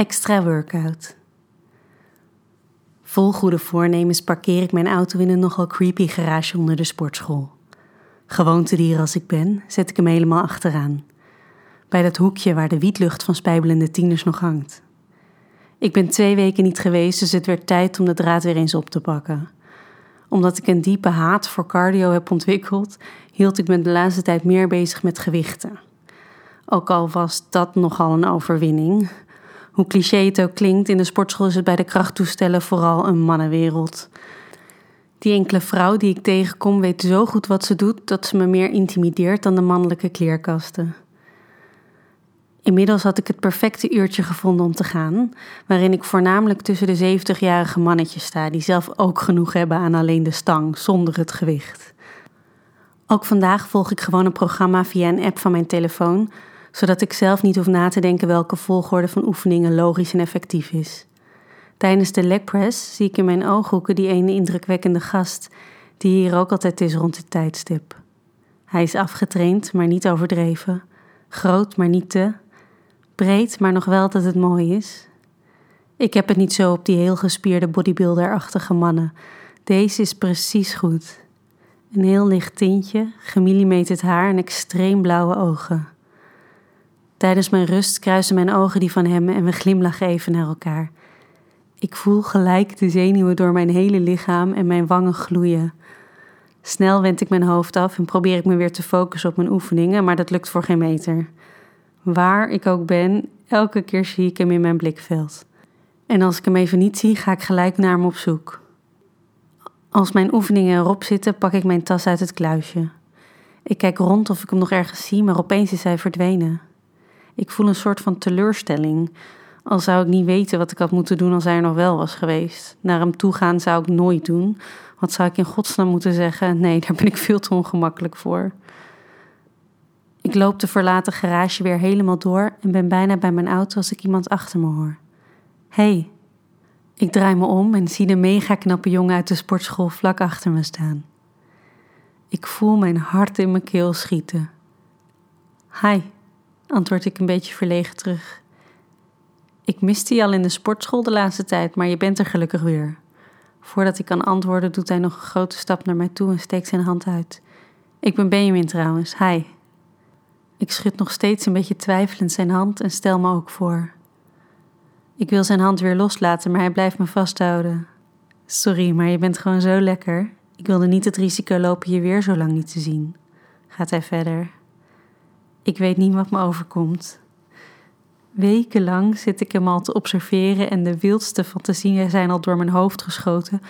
Extra workout. Vol goede voornemens parkeer ik mijn auto in een nogal creepy garage onder de sportschool. Gewoontedier als ik ben, zet ik hem helemaal achteraan. Bij dat hoekje waar de wietlucht van spijbelende tieners nog hangt. Ik ben twee weken niet geweest, dus het werd tijd om de draad weer eens op te pakken. Omdat ik een diepe haat voor cardio heb ontwikkeld, hield ik me de laatste tijd meer bezig met gewichten. Ook al was dat nogal een overwinning. Hoe cliché het ook klinkt, in de sportschool is het bij de krachttoestellen vooral een mannenwereld. Die enkele vrouw die ik tegenkom weet zo goed wat ze doet dat ze me meer intimideert dan de mannelijke kleerkasten. Inmiddels had ik het perfecte uurtje gevonden om te gaan, waarin ik voornamelijk tussen de 70-jarige mannetjes sta, die zelf ook genoeg hebben aan alleen de stang, zonder het gewicht. Ook vandaag volg ik gewoon een programma via een app van mijn telefoon, zodat ik zelf niet hoef na te denken welke volgorde van oefeningen logisch en effectief is. Tijdens de leg press zie ik in mijn ooghoeken die ene indrukwekkende gast, die hier ook altijd is rond dit tijdstip. Hij is afgetraind, maar niet overdreven, groot, maar niet te, breed, maar nog wel dat het mooi is. Ik heb het niet zo op die heel gespierde bodybuilder-achtige mannen. Deze is precies goed. Een heel licht tintje, gemillimeterd haar en extreem blauwe ogen. Tijdens mijn rust kruisen mijn ogen die van hem en we glimlachen even naar elkaar. Ik voel gelijk de zenuwen door mijn hele lichaam en mijn wangen gloeien. Snel wend ik mijn hoofd af en probeer ik me weer te focussen op mijn oefeningen, maar dat lukt voor geen meter. Waar ik ook ben, elke keer zie ik hem in mijn blikveld. En als ik hem even niet zie, ga ik gelijk naar hem op zoek. Als mijn oefeningen erop zitten, pak ik mijn tas uit het kluisje. Ik kijk rond of ik hem nog ergens zie, maar opeens is hij verdwenen. Ik voel een soort van teleurstelling. Al zou ik niet weten wat ik had moeten doen als hij er nog wel was geweest. Naar hem toe gaan zou ik nooit doen. Wat zou ik in godsnaam moeten zeggen? Nee, daar ben ik veel te ongemakkelijk voor. Ik loop de verlaten garage weer helemaal door en ben bijna bij mijn auto als ik iemand achter me hoor. hey. ik draai me om en zie de mega knappe jongen uit de sportschool vlak achter me staan. Ik voel mijn hart in mijn keel schieten. Hi, antwoord ik een beetje verlegen terug. Ik miste je al in de sportschool de laatste tijd, maar je bent er gelukkig weer. Voordat ik kan antwoorden, doet hij nog een grote stap naar mij toe en steekt zijn hand uit. Ik ben Benjamin trouwens, hi. Ik schud nog steeds een beetje twijfelend zijn hand en stel me ook voor. Ik wil zijn hand weer loslaten, maar hij blijft me vasthouden. Sorry, maar je bent gewoon zo lekker. Ik wilde niet het risico lopen je weer zo lang niet te zien. Gaat hij verder. Ik weet niet wat me overkomt. Wekenlang zit ik hem al te observeren en de wildste fantasieën zijn al door mijn hoofd geschoten,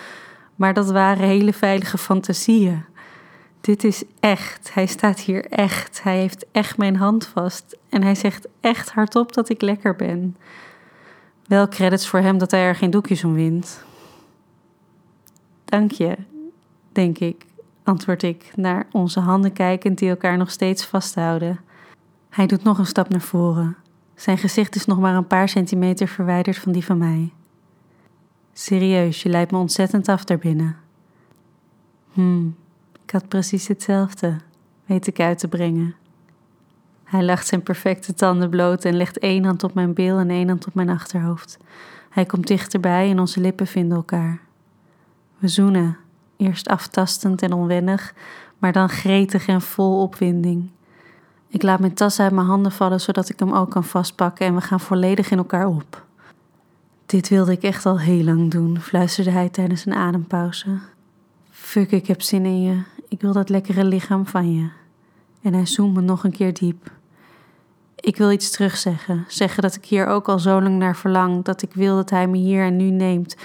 maar dat waren hele veilige fantasieën. Dit is echt. Hij staat hier echt. Hij heeft echt mijn hand vast. En hij zegt echt hardop dat ik lekker ben. Wel credits voor hem dat hij er geen doekjes om wint. Dank je, denk ik, antwoord ik, naar onze handen kijkend die elkaar nog steeds vasthouden. Hij doet nog een stap naar voren. Zijn gezicht is nog maar een paar centimeter verwijderd van die van mij. Serieus, je leidt me ontzettend af daarbinnen. Hmm, ik had precies hetzelfde, weet ik uit te brengen. Hij lacht zijn perfecte tanden bloot en legt één hand op mijn bil en één hand op mijn achterhoofd. Hij komt dichterbij en onze lippen vinden elkaar. We zoenen, eerst aftastend en onwennig, maar dan gretig en vol opwinding. Ik laat mijn tas uit mijn handen vallen zodat ik hem ook kan vastpakken en we gaan volledig in elkaar op. Dit wilde ik echt al heel lang doen, fluisterde hij tijdens een adempauze. Fuck, ik heb zin in je. Ik wil dat lekkere lichaam van je. En hij zoomde nog een keer diep. Ik wil iets terugzeggen. Zeggen dat ik hier ook al zo lang naar verlang. Dat ik wil dat hij me hier en nu neemt.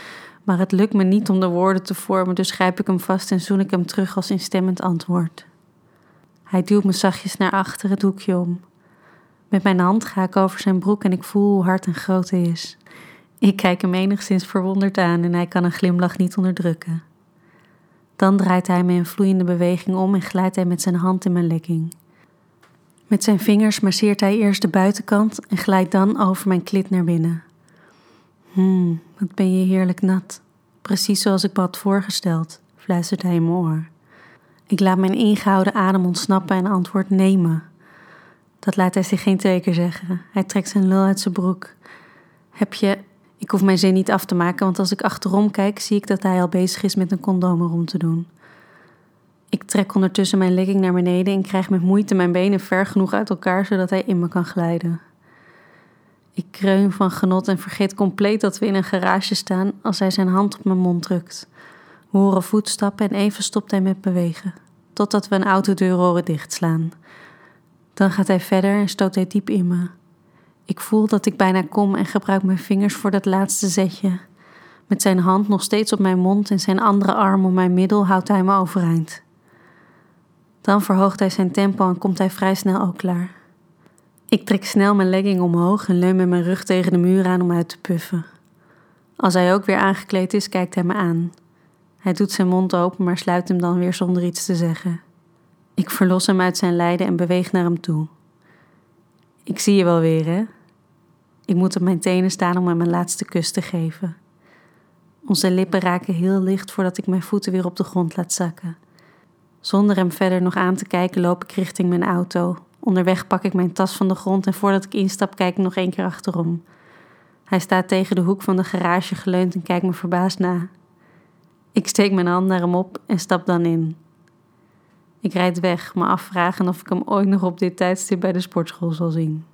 Maar het lukt me niet om de woorden te vormen, dus grijp ik hem vast en zoen ik hem terug als instemmend antwoord. Hij duwt me zachtjes naar achter het hoekje om. Met mijn hand ga ik over zijn broek en ik voel hoe hard en groot hij is. Ik kijk hem enigszins verwonderd aan en hij kan een glimlach niet onderdrukken. Dan draait hij me in vloeiende beweging om en glijdt hij met zijn hand in mijn lekking. Met zijn vingers masseert hij eerst de buitenkant en glijdt dan over mijn klit naar binnen. Hmm, wat ben je heerlijk nat. Precies zoals ik me had voorgesteld, fluistert hij in oor. Ik laat mijn ingehouden adem ontsnappen en antwoord nemen. Dat laat hij zich geen twee keer zeggen. Hij trekt zijn lul uit zijn broek. Heb je. Ik hoef mijn zin niet af te maken, want als ik achterom kijk, zie ik dat hij al bezig is met een condoom erom te doen. Ik trek ondertussen mijn legging naar beneden en krijg met moeite mijn benen ver genoeg uit elkaar zodat hij in me kan glijden. Ik kreun van genot en vergeet compleet dat we in een garage staan als hij zijn hand op mijn mond drukt. Horen voetstappen en even stopt hij met bewegen, totdat we een autodeur horen dichtslaan. Dan gaat hij verder en stoot hij diep in me. Ik voel dat ik bijna kom en gebruik mijn vingers voor dat laatste zetje. Met zijn hand nog steeds op mijn mond en zijn andere arm om mijn middel houdt hij me overeind. Dan verhoogt hij zijn tempo en komt hij vrij snel ook klaar. Ik trek snel mijn legging omhoog en leun met mijn rug tegen de muur aan om uit te puffen. Als hij ook weer aangekleed is, kijkt hij me aan. Hij doet zijn mond open, maar sluit hem dan weer zonder iets te zeggen. Ik verlos hem uit zijn lijden en beweeg naar hem toe. Ik zie je wel weer, hè? Ik moet op mijn tenen staan om hem mijn laatste kus te geven. Onze lippen raken heel licht voordat ik mijn voeten weer op de grond laat zakken. Zonder hem verder nog aan te kijken, loop ik richting mijn auto. Onderweg pak ik mijn tas van de grond en voordat ik instap, kijk ik nog één keer achterom. Hij staat tegen de hoek van de garage geleund en kijkt me verbaasd na. Ik steek mijn hand naar hem op en stap dan in. Ik rijd weg, me afvragen of ik hem ooit nog op dit tijdstip bij de sportschool zal zien.